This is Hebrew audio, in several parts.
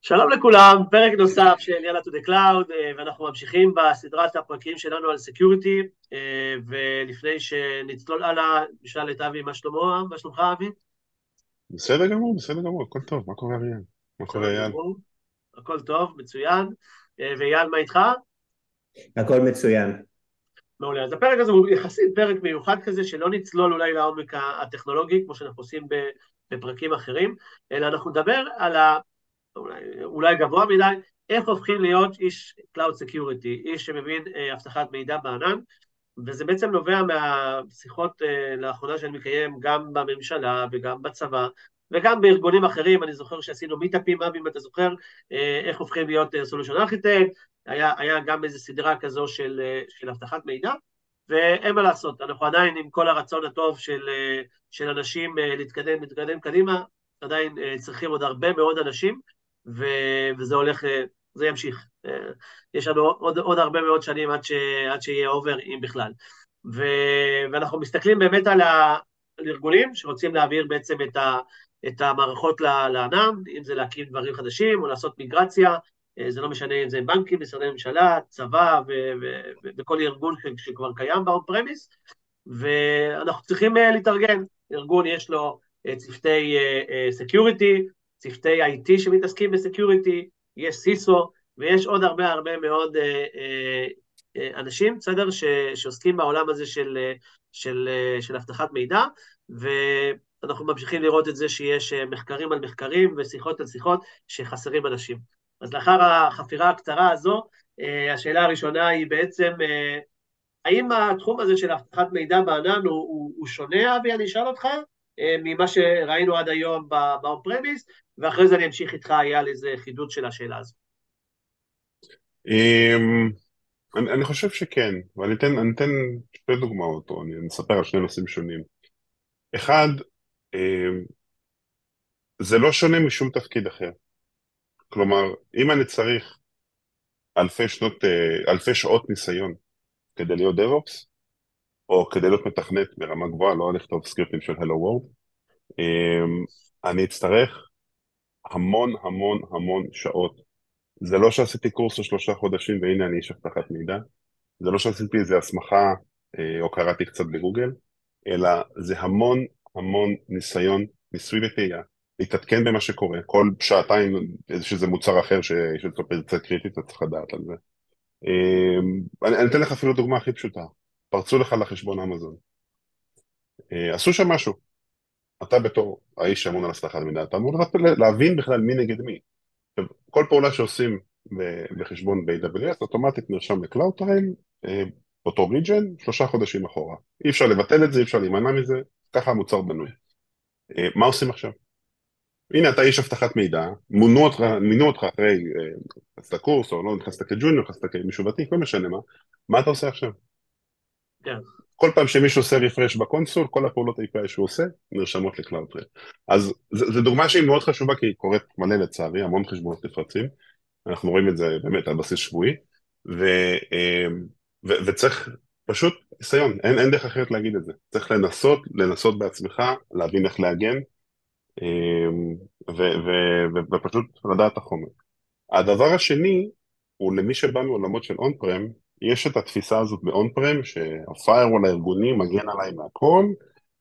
שלום לכולם, פרק נוסף של יאללה to the cloud, ואנחנו ממשיכים בסדרת הפרקים שלנו על security, ולפני שנצלול הלאה, נשאל את אבי מה שלומו, מה שלומך אבי? בסדר גמור, בסדר גמור, הכל טוב, מה קורה אריאל? מה קורה אייל? הכל טוב, מצוין, ואייל מה איתך? הכל מצוין. מעולה, אז הפרק הזה הוא יחסית פרק מיוחד כזה, שלא נצלול אולי לעומק הטכנולוגי, כמו שאנחנו עושים בפרקים אחרים, אלא אנחנו נדבר על ה... אולי, אולי גבוה מדי, איך הופכים להיות איש Cloud Security, איש שמבין אה, אבטחת מידע בענן, וזה בעצם נובע מהשיחות אה, לאחרונה שאני מקיים גם בממשלה וגם בצבא, וגם בארגונים אחרים, אני זוכר שעשינו מיטאפים, אבי, אם אתה זוכר, אה, איך הופכים להיות solution architect, היה, היה גם איזו סדרה כזו של, אה, של אבטחת מידע, ואין מה לעשות, אנחנו עדיין עם כל הרצון הטוב של, אה, של אנשים אה, להתקדם, להתקדם קדימה, עדיין צריכים עוד הרבה מאוד אנשים, ו, וזה הולך, זה ימשיך. יש לנו עוד, עוד הרבה מאוד שנים עד, ש, עד שיהיה over, אם בכלל. ו, ואנחנו מסתכלים באמת על, ה, על ארגונים שרוצים להעביר בעצם את, ה, את המערכות לענן, אם זה להקים דברים חדשים או לעשות מיגרציה, אה, זה לא משנה אם זה בנקים, משרדי ממשלה, צבא וכל ארגון שכבר קיים ב on premise, ואנחנו צריכים אה, להתארגן. ארגון יש לו אה, צוותי security, צוותי IT שמתעסקים ב security, יש CISO, ויש עוד הרבה הרבה מאוד אנשים, בסדר, שעוסקים בעולם הזה של, של, של אבטחת מידע, ואנחנו ממשיכים לראות את זה שיש מחקרים על מחקרים ושיחות על שיחות שחסרים אנשים. אז לאחר החפירה הקצרה הזו, אה, השאלה הראשונה היא בעצם, אה, האם התחום הזה של אבטחת מידע בענן הוא, הוא, הוא שונה, אבי, אני אשאל אותך, אה, ממה שראינו עד היום פרמיס, ואחרי זה אני אמשיך איתך, היה איזה חידוד של השאלה הזו. אמ, אני, אני חושב שכן, ואני אתן, אני אתן שתי דוגמאות, או אני אספר על שני נושאים שונים. אחד, אמ, זה לא שונה משום תפקיד אחר. כלומר, אם אני צריך אלפי, שנות, אה, אלפי שעות ניסיון כדי להיות DevOps, או כדי להיות מתכנת ברמה גבוהה, לא לכתוב סקריפטים של Hello World, אמ, אני אצטרך המון המון המון שעות. זה לא שעשיתי קורס של שלושה חודשים והנה אני איש אבטחת מידע, זה לא שעשיתי איזה הסמכה אה, או קראתי קצת בגוגל, אלא זה המון המון ניסיון, ניסוי וטעייה, להתעדכן במה שקורה, כל שעתיים איזה שזה מוצר אחר שיש לו פרצה קריטית, אתה צריך לדעת על זה. אמ, אני, אני אתן לך אפילו דוגמה הכי פשוטה, פרצו לך לחשבון אמזון. אה, עשו שם משהו, אתה בתור האיש שאמון על אבטחת מידע, אתה אמור להבין בכלל מי נגד מי. כל פעולה שעושים בחשבון ב-AWS, אוטומטית נרשם ל CloudTrail, אותו region, שלושה חודשים אחורה. אי אפשר לבטל את זה, אי אפשר להימנע מזה, ככה המוצר בנוי. אה, מה עושים עכשיו? הנה אתה איש אבטחת מידע, מונו אותך, מינו אותך אחרי, נכנסת אה, לקורס או לא נכנסת כ junior, נכנסת כמישהו ותיק, לא משנה מה, מה אתה עושה עכשיו? כן. כל פעם שמישהו עושה refresh ב console, כל הפעולות API שהוא עושה, נרשמות ל CloudTrail. אז זו דוגמה שהיא מאוד חשובה, כי היא קורית מלא לצערי, המון חשבונות נפרצים, אנחנו רואים את זה באמת על בסיס שבועי, ו, אה, ו, ופשוט פשוט ניסיון, אין, אין דרך אחרת להגיד את זה. צריך לנסות, לנסות בעצמך, להבין איך להגן, אמ, ופשוט לדעת את החומר. הדבר השני הוא למי שבא מעולמות של on prem, יש את התפיסה הזאת ב on prem שה firewall הארגוני מגן עליי מהכל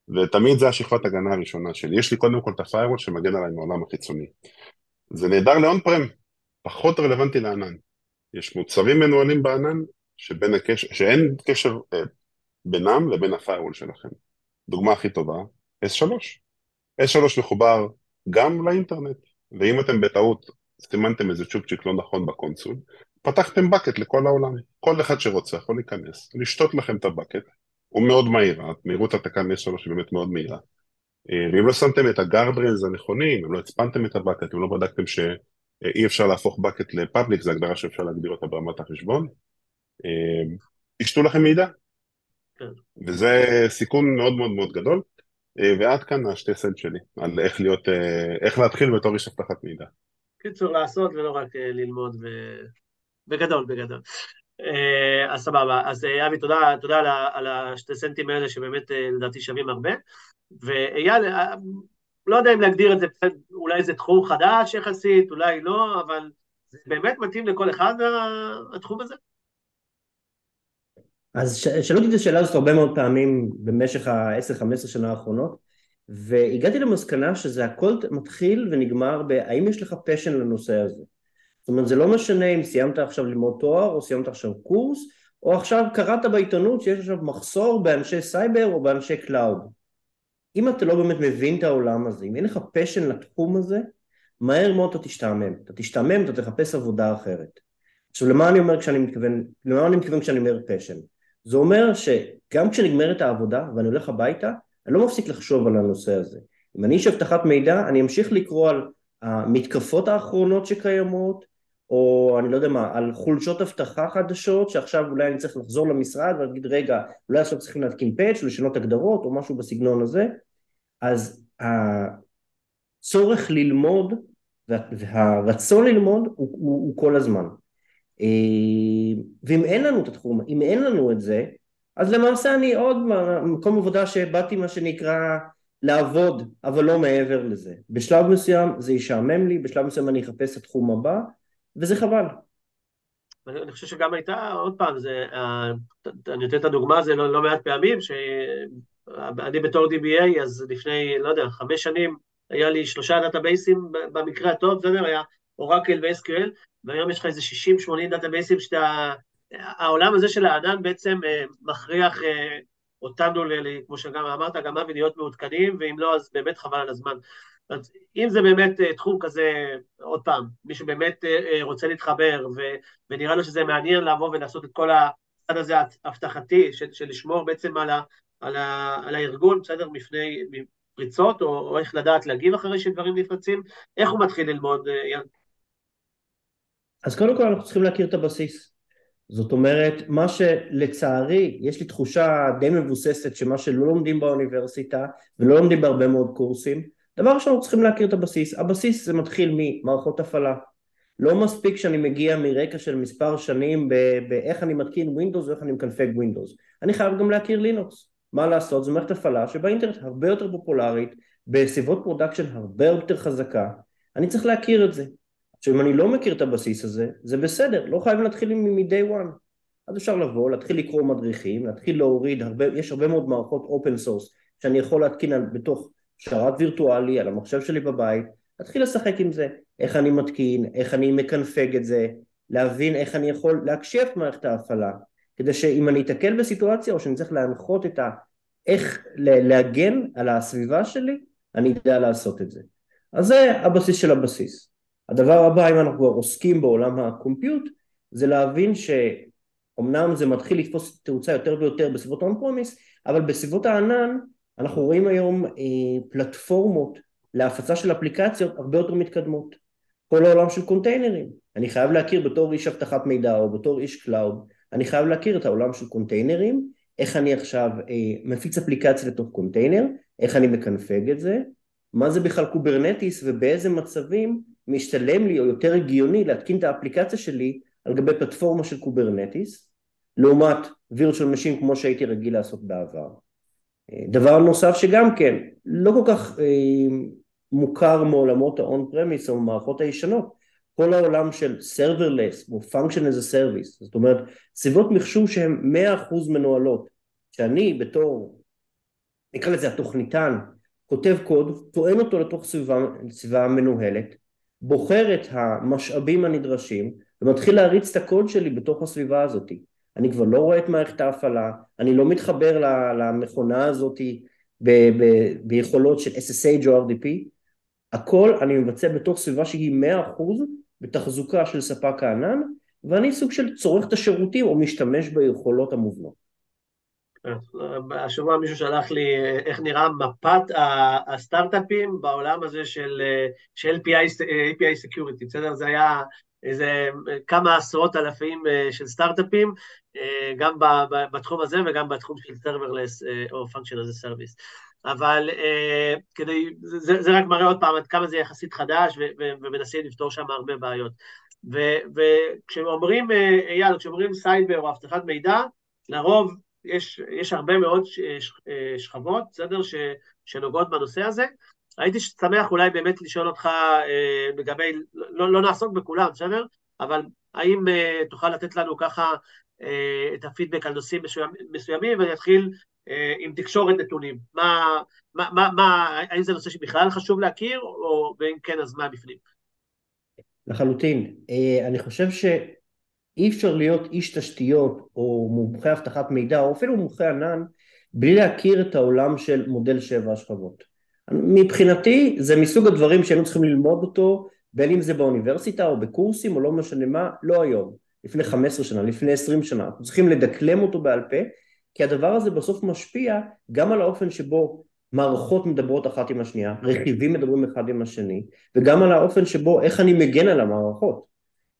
ותמיד זה השכבת הגנה הראשונה שלי, יש לי קודם כל את ה firewall שמגן עליי מהעולם החיצוני. זה נהדר ל on prem, פחות רלוונטי לענן. יש מוצרים מנוהלים בענן שבין הקשר, שאין קשר אה, בינם לבין ה firewall שלכם. דוגמה הכי טובה, S3. S3 מחובר גם לאינטרנט, ואם אתם בטעות סימנתם איזה צ'ופצ'יק לא נכון ב console, פתחתם bucket לכל העולם. כל אחד שרוצה יכול להיכנס, לשטוף לכם את ה bucket, הוא מאוד מהיר, מהירות התקן S3 היא באמת מאוד מהירה. ואם לא שמתם את הגארדריילס הנכונים, אם לא הצפנתם את הבקט, אם לא בדקתם שאי אפשר להפוך בקט לפאבליק, זו הגדרה שאפשר להגדיר אותה ברמת החשבון, ישתו לכם מידע. כן. וזה סיכון מאוד מאוד מאוד גדול. ועד כאן השתי סנט שלי, על איך להיות, איך להתחיל בתור איש אבטחת מידע. קיצור, לעשות ולא רק ללמוד, ו... בגדול, בגדול. אז סבבה, אז אבי, תודה, תודה על, על השתי סנטים האלה שבאמת לדעתי שווים הרבה. ואייל, לא יודע אם להגדיר את זה, אולי זה תחום חדש יחסית, אולי לא, אבל זה באמת מתאים לכל אחד התחום הזה? אז שאלו אותי את השאלה הזאת הרבה מאוד פעמים במשך ה-10-15 שנה האחרונות, והגעתי למסקנה שזה הכל מתחיל ונגמר בהאם יש לך פשן לנושא הזה. זאת אומרת, זה לא משנה אם סיימת עכשיו ללמוד תואר, או סיימת עכשיו קורס, או עכשיו קראת בעיתונות שיש עכשיו מחסור באנשי סייבר או באנשי cloud. אם אתה לא באמת מבין את העולם הזה, אם אין לך passion לתחום הזה, מהר מאוד אתה תשתעמם. אתה תשתעמם, אתה תחפש עבודה אחרת. עכשיו, למה אני אומר כשאני מתכוון, למה אני מתכוון כשאני אומר passion? זה אומר שגם כשנגמרת העבודה ואני הולך הביתה, אני לא מפסיק לחשוב על הנושא הזה. אם אני איש אבטחת מידע, אני אמשיך לקרוא על המתקפות האחרונות שקיימות, או אני לא יודע מה, על חולשות אבטחה חדשות, שעכשיו אולי אני צריך לחזור למשרד ולהגיד רגע, אולי עכשיו צריכים להתקין פאץ', לשנות הגדרות או משהו בסגנון הזה, אז הצורך ללמוד והרצון ללמוד הוא, הוא, הוא כל הזמן. אה, ואם אין לנו את התחום, אם אין לנו את זה, אז למעשה אני עוד מקום עבודה שבאתי מה שנקרא לעבוד, אבל לא מעבר לזה. בשלב מסוים זה ישעמם לי, בשלב מסוים אני אחפש את התחום הבא, וזה חבל. אני חושב שגם הייתה, עוד פעם, זה, אני נותן את הדוגמה הזו לא, לא מעט פעמים, שאני בתור DBA, אז לפני, לא יודע, חמש שנים, היה לי שלושה דאטאבייסים במקרה הטוב, בסדר? היה אורקל ו-SQL, והיום יש לך איזה 60-80 דאטאבייסים שאתה... העולם הזה של הענן בעצם אה, מכריח אה, אותנו, כמו שגם אמרת, גם אבי, להיות מעודכנים, ואם לא, אז באמת חבל על הזמן. אז אם זה באמת אה, תחום כזה, עוד פעם, מי שבאמת רוצה להתחבר, ו, ונראה לו שזה מעניין לבוא ולעשות את כל הצד הזה האבטחתי, של, של לשמור בעצם על, ה, על, ה, על הארגון, בסדר, מפני פריצות, או, או איך לדעת להגיב אחרי שדברים נפרצים, איך הוא מתחיל ללמוד? אז קודם כל אנחנו צריכים להכיר את הבסיס. זאת אומרת, מה שלצערי, יש לי תחושה די מבוססת שמה שלא לומדים באוניברסיטה ולא לומדים בהרבה מאוד קורסים, דבר ראשון צריכים להכיר את הבסיס. הבסיס זה מתחיל ממערכות הפעלה. לא מספיק שאני מגיע מרקע של מספר שנים באיך אני מתקין Windows ואיך אני מקנפג Windows. אני חייב גם להכיר לינוקס. מה לעשות? זו מערכת הפעלה שבאינטרנט הרבה יותר פופולרית, בסביבות production הרבה יותר חזקה. אני צריך להכיר את זה. עכשיו אם אני לא מכיר את הבסיס הזה, זה בסדר, לא חייבים להתחיל מ-day one. אז אפשר לבוא, להתחיל לקרוא מדריכים, להתחיל להוריד, הרבה, יש הרבה מאוד מערכות open source שאני יכול להתקין על, בתוך שרת וירטואלי על המחשב שלי בבית, להתחיל לשחק עם זה, איך אני מתקין, איך אני מקנפג את זה, להבין איך אני יכול להקשיח את מערכת ההפעלה, כדי שאם אני אתקל בסיטואציה או שאני צריך להנחות את ה... איך להגן על הסביבה שלי, אני אדע לעשות את זה. אז זה הבסיס של הבסיס. הדבר הבא, אם אנחנו כבר עוסקים בעולם ה compute, זה להבין שאומנם זה מתחיל לתפוס תאוצה יותר ויותר בסביבות on premise, אבל בסביבות הענן אנחנו רואים היום אה, פלטפורמות להפצה של אפליקציות הרבה יותר מתקדמות. כל העולם של containerים. אני חייב להכיר בתור איש אבטחת מידע או בתור איש cloud, אני חייב להכיר את העולם של containerים, איך אני עכשיו אה, מפיץ אפליקציה לתוך קונטיינר, איך אני מקנפג את זה, מה זה בכלל Kubernetes ובאיזה מצבים משתלם לי או יותר הגיוני להתקין את האפליקציה שלי על גבי פלטפורמה של Kubernetes לעומת virtual machine כמו שהייתי רגיל לעשות בעבר. אה, דבר נוסף שגם כן לא כל כך אה, מוכר מעולמות ה-on premise או מערכות הישנות כל העולם של serverless או function as a service זאת אומרת סביבות מחשוב שהן 100% מנוהלות שאני בתור נקרא לזה התוכניתן כותב קוד, טוען אותו לתוך סביבה, סביבה מנוהלת, בוחר את המשאבים הנדרשים ומתחיל להריץ את הקוד שלי בתוך הסביבה הזאת. אני כבר לא רואה את מערכת ההפעלה, אני לא מתחבר למכונה הזאת ב- ב- ביכולות של SSH או RDP, הכל אני מבצע בתוך סביבה שהיא 100% בתחזוקה של ספק הענן ואני סוג של צורך את השירותים או משתמש ביכולות המובנות. השבוע מישהו שלח לי איך נראה מפת הסטארט-אפים בעולם הזה של, של API, API Security, בסדר? זה היה איזה כמה עשרות אלפים של סטארט-אפים, גם בתחום הזה וגם בתחום של serverless או function as a service. אבל כדי, זה, זה רק מראה עוד פעם עד כמה זה יחסית חדש ומנסים לפתור שם הרבה בעיות. וכשאומרים, אייל, כשאומרים סייבר או אבטחת מידע, לרוב יש, יש הרבה מאוד שכבות, בסדר, ש, שנוגעות בנושא הזה. הייתי שמח אולי באמת לשאול אותך אה, לגבי, לא, לא נעסוק בכולם, בסדר? אבל האם אה, תוכל לתת לנו ככה אה, את הפידבק על נושאים מסוימים, ואני אתחיל אה, עם תקשורת נתונים. מה, מה, מה, מה, האם זה נושא שבכלל חשוב להכיר, או ואם כן, אז מה בפנים? לחלוטין. אה, אני חושב שאי אפשר להיות איש תשתיות או מומחה אבטחת מידע או אפילו מומחה ענן בלי להכיר את העולם של מודל שבע השכבות. מבחינתי זה מסוג הדברים שהיינו צריכים ללמוד אותו בין אם זה באוניברסיטה או בקורסים או לא משנה מה, לא היום, לפני 15 שנה, לפני 20 שנה, אנחנו צריכים לדקלם אותו בעל פה כי הדבר הזה בסוף משפיע גם על האופן שבו מערכות מדברות אחת עם השנייה, רכיבים מדברים אחד עם השני, וגם על האופן שבו איך אני מגן על המערכות.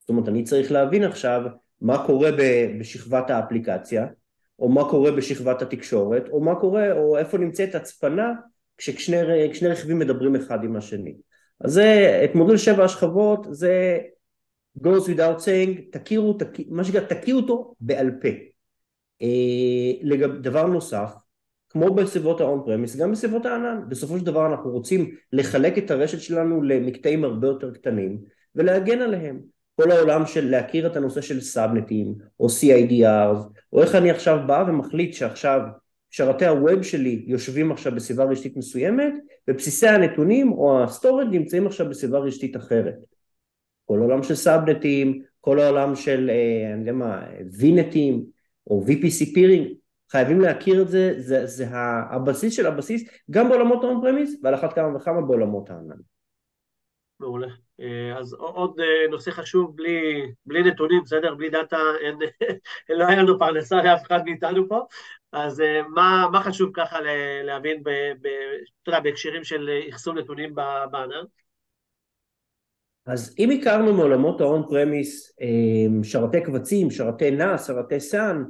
זאת אומרת, אני צריך להבין עכשיו מה קורה בשכבת האפליקציה, או מה קורה בשכבת התקשורת, או מה קורה, או איפה נמצאת הצפנה כששני רכיבים מדברים אחד עם השני. אז זה, את מודל שבע השכבות, זה goes without saying, תכירו, תכיר, מה שנקרא, תכירו אותו בעל פה. אה, דבר נוסף, כמו בסביבות ה-on premise, גם בסביבות הענן. בסופו של דבר אנחנו רוצים לחלק את הרשת שלנו למקטעים הרבה יותר קטנים ולהגן עליהם. כל העולם של להכיר את הנושא של סאבנטים או CIDR או איך אני עכשיו בא ומחליט שעכשיו שרתי הווב שלי יושבים עכשיו בסביבה רשתית מסוימת ובסיסי הנתונים או ה storage נמצאים עכשיו בסביבה רשתית אחרת. כל העולם של subnet ים, כל העולם של, אה, אני יודע מה, VNet ים או VPC peering, חייבים להכיר את זה, זה, זה הבסיס של הבסיס, גם בעולמות ה on premise, ועל אחת כמה וכמה בעולמות הענן. מעולה. אה, אז עוד אה, נושא חשוב, בלי, בלי נתונים, בסדר? בלי דאטה, אין, לא היה לנו פרנסה לאף אחד מאיתנו פה, אז אה, מה, מה חשוב ככה להבין, אתה יודע, בהקשרים של אחסון נתונים בענן? אז אם הכרנו מעולמות ה on premise שרתי קבצים, שרתי NAS, שרתי SAN,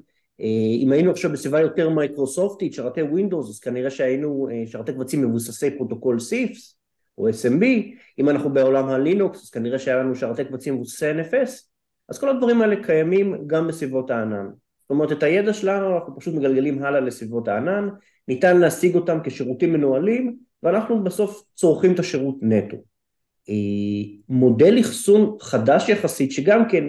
אם היינו עכשיו בסביבה יותר מייקרוסופטית, שרתי Windows, אז כנראה שהיינו שרתי קבצים מבוססי פרוטוקול CIFS או SMB, אם אנחנו בעולם הלינוקס, אז כנראה שהיה לנו שרתי קבצים מבוססי NFS, אז כל הדברים האלה קיימים גם בסביבות הענן. זאת אומרת, את הידע שלנו אנחנו פשוט מגלגלים הלאה לסביבות הענן, ניתן להשיג אותם כשרוטים מנוהלים, ואנחנו בסוף צורכים את השירות נטו. אה, מודל אחסון חדש יחסית, שגם כן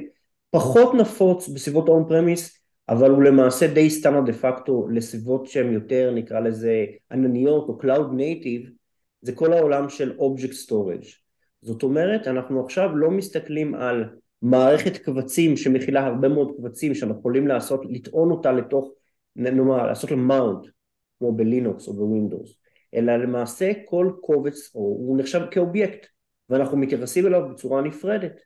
פחות נפוץ בסביבות ה-on premise, אבל הוא למעשה די סטנדרט דה פקטו לסביבות שהן יותר נקרא לזה ענניות או Cloud Native זה כל העולם של Object Storage. זאת אומרת אנחנו עכשיו לא מסתכלים על מערכת קבצים שמכילה הרבה מאוד קבצים שאנחנו יכולים לעשות, לטעון אותה לתוך, נאמר, לעשות לה מאונט כמו בלינוקס או בווינדוס אלא למעשה כל קובץ הוא נחשב כאובייקט ואנחנו מתייחסים אליו בצורה נפרדת.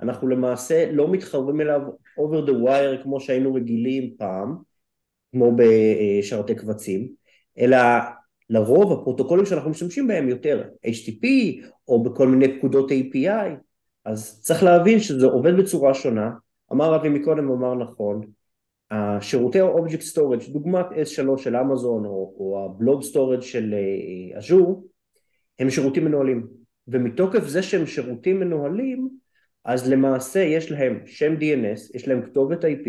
אנחנו למעשה לא מתחברים אליו over the wire כמו שהיינו רגילים פעם, כמו בשרתי קבצים, אלא לרוב הפרוטוקולים שאנחנו משתמשים בהם יותר HTTP או בכל מיני פקודות API, אז צריך להבין שזה עובד בצורה שונה, אמר אבי מקודם ואמר נכון, השירותי ה-Object Storage, דוגמת S3 של אמזון או, או ה-Blob Storage של אג'ור, הם שירותים מנוהלים, ומתוקף זה שהם שירותים מנוהלים, אז למעשה יש להם שם DNS, יש להם כתובת IP,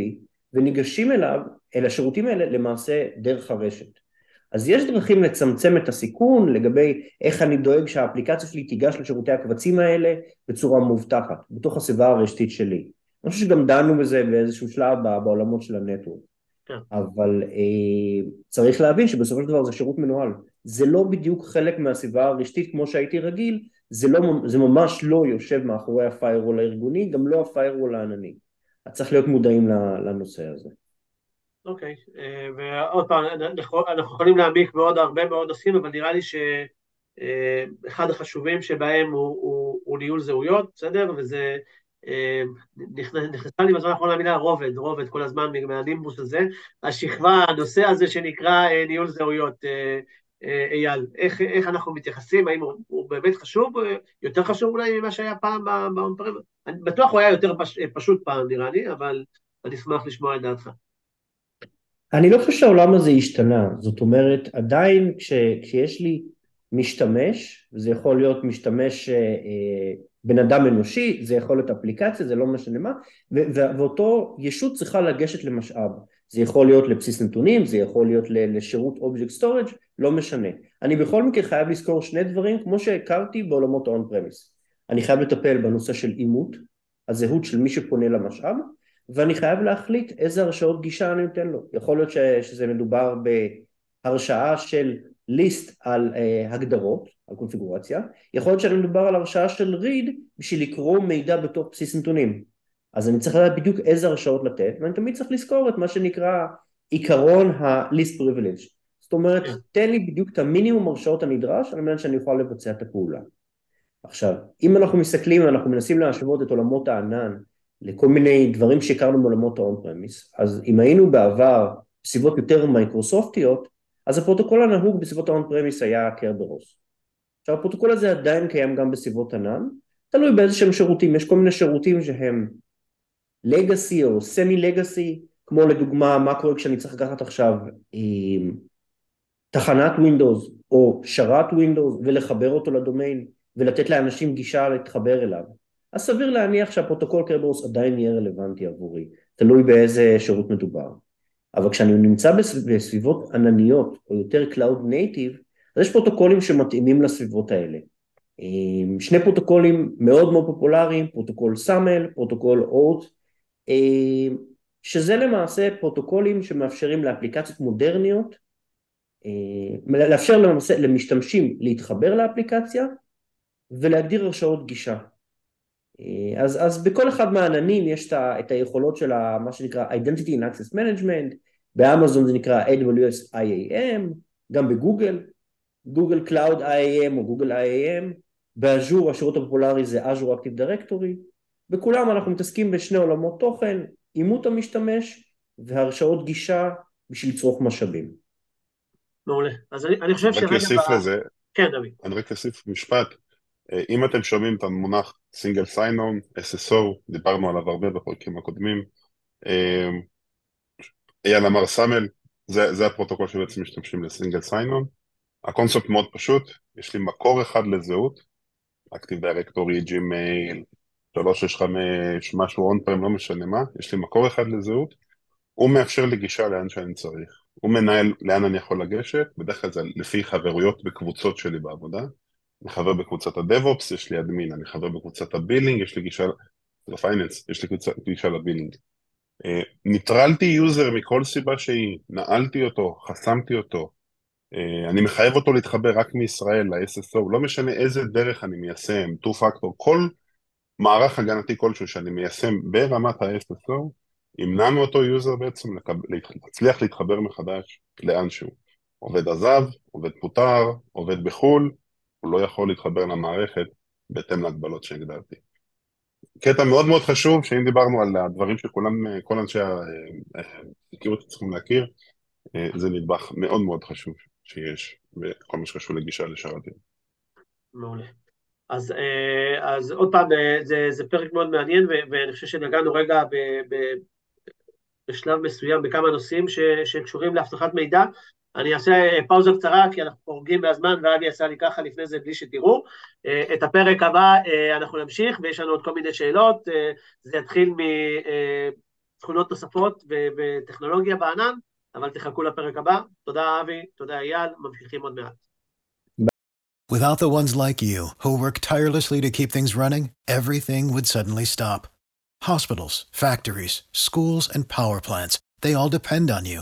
וניגשים אליו, אל השירותים האלה למעשה דרך הרשת. אז יש דרכים לצמצם את הסיכון לגבי איך אני דואג שהאפליקציה שלי תיגש לשירותי הקבצים האלה בצורה מובטחת, בתוך הסביבה הרשתית שלי. אני חושב שגם דנו בזה באיזשהו שלב בעולמות של הנטוורק. כן. אבל אה, צריך להבין שבסופו של דבר זה שירות מנוהל. זה לא בדיוק חלק מהסביבה הרשתית כמו שהייתי רגיל, זה, לא, זה ממש לא יושב מאחורי הפיירול הארגוני, גם לא הפיירול הענני. אז צריך להיות מודעים לנושא הזה. אוקיי. אה, ועוד פעם, אנחנו יכולים להעמיק בעוד הרבה מאוד נושאים, אבל נראה לי שאחד אה, החשובים שבהם הוא, הוא, הוא ניהול זהויות, בסדר? וזה נכנסה לי בזמן האחרון המילה רובד, רובד כל הזמן מהנימבוס הזה, השכבה, הנושא הזה שנקרא ניהול זהויות, אייל, איך, איך אנחנו מתייחסים, האם הוא, הוא באמת חשוב, יותר חשוב אולי ממה שהיה פעם ב on-prem? בטוח הוא היה יותר פש, פשוט פעם נראה לי, אבל אני אשמח לשמוע את דעתך. אני לא חושב שהעולם הזה השתנה, זאת אומרת, עדיין כש, כשיש לי משתמש, זה יכול להיות משתמש אה, אה, בן אדם אנושי, זה יכול להיות אפליקציה, זה לא משנה מה, ואותו ישות צריכה לגשת למשאב. זה יכול להיות לבסיס נתונים, זה יכול להיות לשירות object storage, לא משנה. אני בכל מקרה חייב לזכור שני דברים כמו שהכרתי בעולמות ה-on premise. אני חייב לטפל בנושא של אימות, הזהות של מי שפונה למשאב, ואני חייב להחליט איזה הרשאות גישה אני נותן לו. יכול להיות שזה מדובר בהרשאה של ליסט על uh, הגדרות, על קונפיגורציה, יכול להיות שאני מדובר על הרשאה של read בשביל לקרוא מידע בתוך בסיס נתונים. אז אני צריך לדעת בדיוק איזה הרשאות לתת, ואני תמיד צריך לזכור את מה שנקרא עיקרון ה-least privilege. זאת אומרת, כן. תן לי בדיוק את המינימום הרשאות הנדרש על מנת שאני אוכל לבצע את הפעולה. עכשיו, אם אנחנו מסתכלים, אנחנו מנסים להשוות את עולמות הענן לכל מיני דברים שהכרנו בעולמות ה-on premise, אז אם היינו בעבר בסביבות יותר מייקרוסופטיות, אז הפרוטוקול הנהוג בסביבות ה-on premise היה Kerberos. עכשיו הפרוטוקול הזה עדיין קיים גם בסביבות ענן, תלוי באיזה שהם שירותים, יש כל מיני שירותים שהם legacy או semi legacy, כמו לדוגמה מה קורה כשאני צריך לקחת עכשיו אה, תחנת Windows או שרת Windows ולחבר אותו לדומיין ולתת לאנשים גישה להתחבר אליו. אז סביר להניח שהפרוטוקול Kerberos עדיין יהיה רלוונטי עבורי, תלוי באיזה שירות מדובר. אבל כשאני נמצא בסביבות ענניות או יותר Cloud Native, אז יש פרוטוקולים שמתאימים לסביבות האלה. אה, שני פרוטוקולים מאוד מאוד פופולריים, פרוטוקול SAML, פרוטוקול אורט, אה, שזה למעשה פרוטוקולים שמאפשרים לאפליקציות מודרניות, אה, לאפשר למעשה למשתמשים להתחבר לאפליקציה ולהגדיר הרשאות גישה. אה, אז, אז בכל אחד מהעננים יש את, את היכולות של מה שנקרא Identity and Access Management, באמזון זה נקרא AWS IAM, גם בגוגל, גוגל Cloud IAM או גוגל IAM, באז'ור השירות הפופולרי זה Azure Active Directory, בכולם אנחנו מתעסקים בשני עולמות תוכן, אימות המשתמש והרשאות גישה בשביל לצרוך משאבים. מעולה. אז אני, אני חושב שרגע... רק אוסיף ב... לזה, כן, דוד. אני רק אוסיף משפט. אה, אם אתם שומעים את המונח single sign-on, SSO, דיברנו עליו הרבה בפרקים הקודמים. אה, אייל אמר SAML, זה, זה הפרוטוקול שבעצם משתמשים ל single sign-on. הקונספט מאוד פשוט, יש לי מקור אחד לזהות, Active Directory, Gmail, 365, משהו on prem, לא משנה מה, יש לי מקור אחד לזהות, הוא מאפשר לי גישה לאן שאני צריך. הוא מנהל לאן אני יכול לגשת, בדרך כלל זה לפי חברויות בקבוצות שלי בעבודה. אני חבר בקבוצת ה DevOps, יש לי admin, אני חבר בקבוצת ה billing, יש לי גישה ל finance, יש לי גישה ל billing. ניטרלתי user מכל סיבה שהיא, נעלתי אותו, חסמתי אותו, אה, אני מחייב אותו להתחבר רק מישראל ל-SSO, לא משנה איזה דרך אני מיישם, 2-Factor, כל מערך הגנתי כלשהו שאני מיישם ברמת ה-SSO, ימנע מאותו user בעצם להצליח להתחבר מחדש לאנשהו. עובד עזב, עובד פוטר, עובד בחו"ל, הוא לא יכול להתחבר למערכת בהתאם להגבלות שהגדרתי. קטע מאוד מאוד חשוב, שאם דיברנו על הדברים שכולם, כל אנשי הסקיורטי צריכים להכיר, זה נדבך מאוד מאוד חשוב שיש בכל מה שקשור לגישה לשרתים. מעולה. אז, אה, אז עוד פעם, אה, זה, זה פרק מאוד מעניין, ואני חושב שנגענו רגע ב, ב, בשלב מסוים בכמה נושאים ש, שקשורים לאבטחת מידע. אני אעשה אה, פאוזה קצרה, כי אנחנו חורגים מהזמן, ואבי עשה לי ככה לפני זה בלי שתראו. את הפרק הבא אנחנו נמשיך, ויש לנו עוד כל מיני שאלות. זה יתחיל מתכונות נוספות וטכנולוגיה בענן, אבל תחכו לפרק הבא. תודה, אבי, תודה, אייל, ממשיכים עוד מעט. Without the ones like you, who work tirelessly to keep things running, everything would suddenly stop. Hospitals, factories, schools, and power plants, they all depend on you.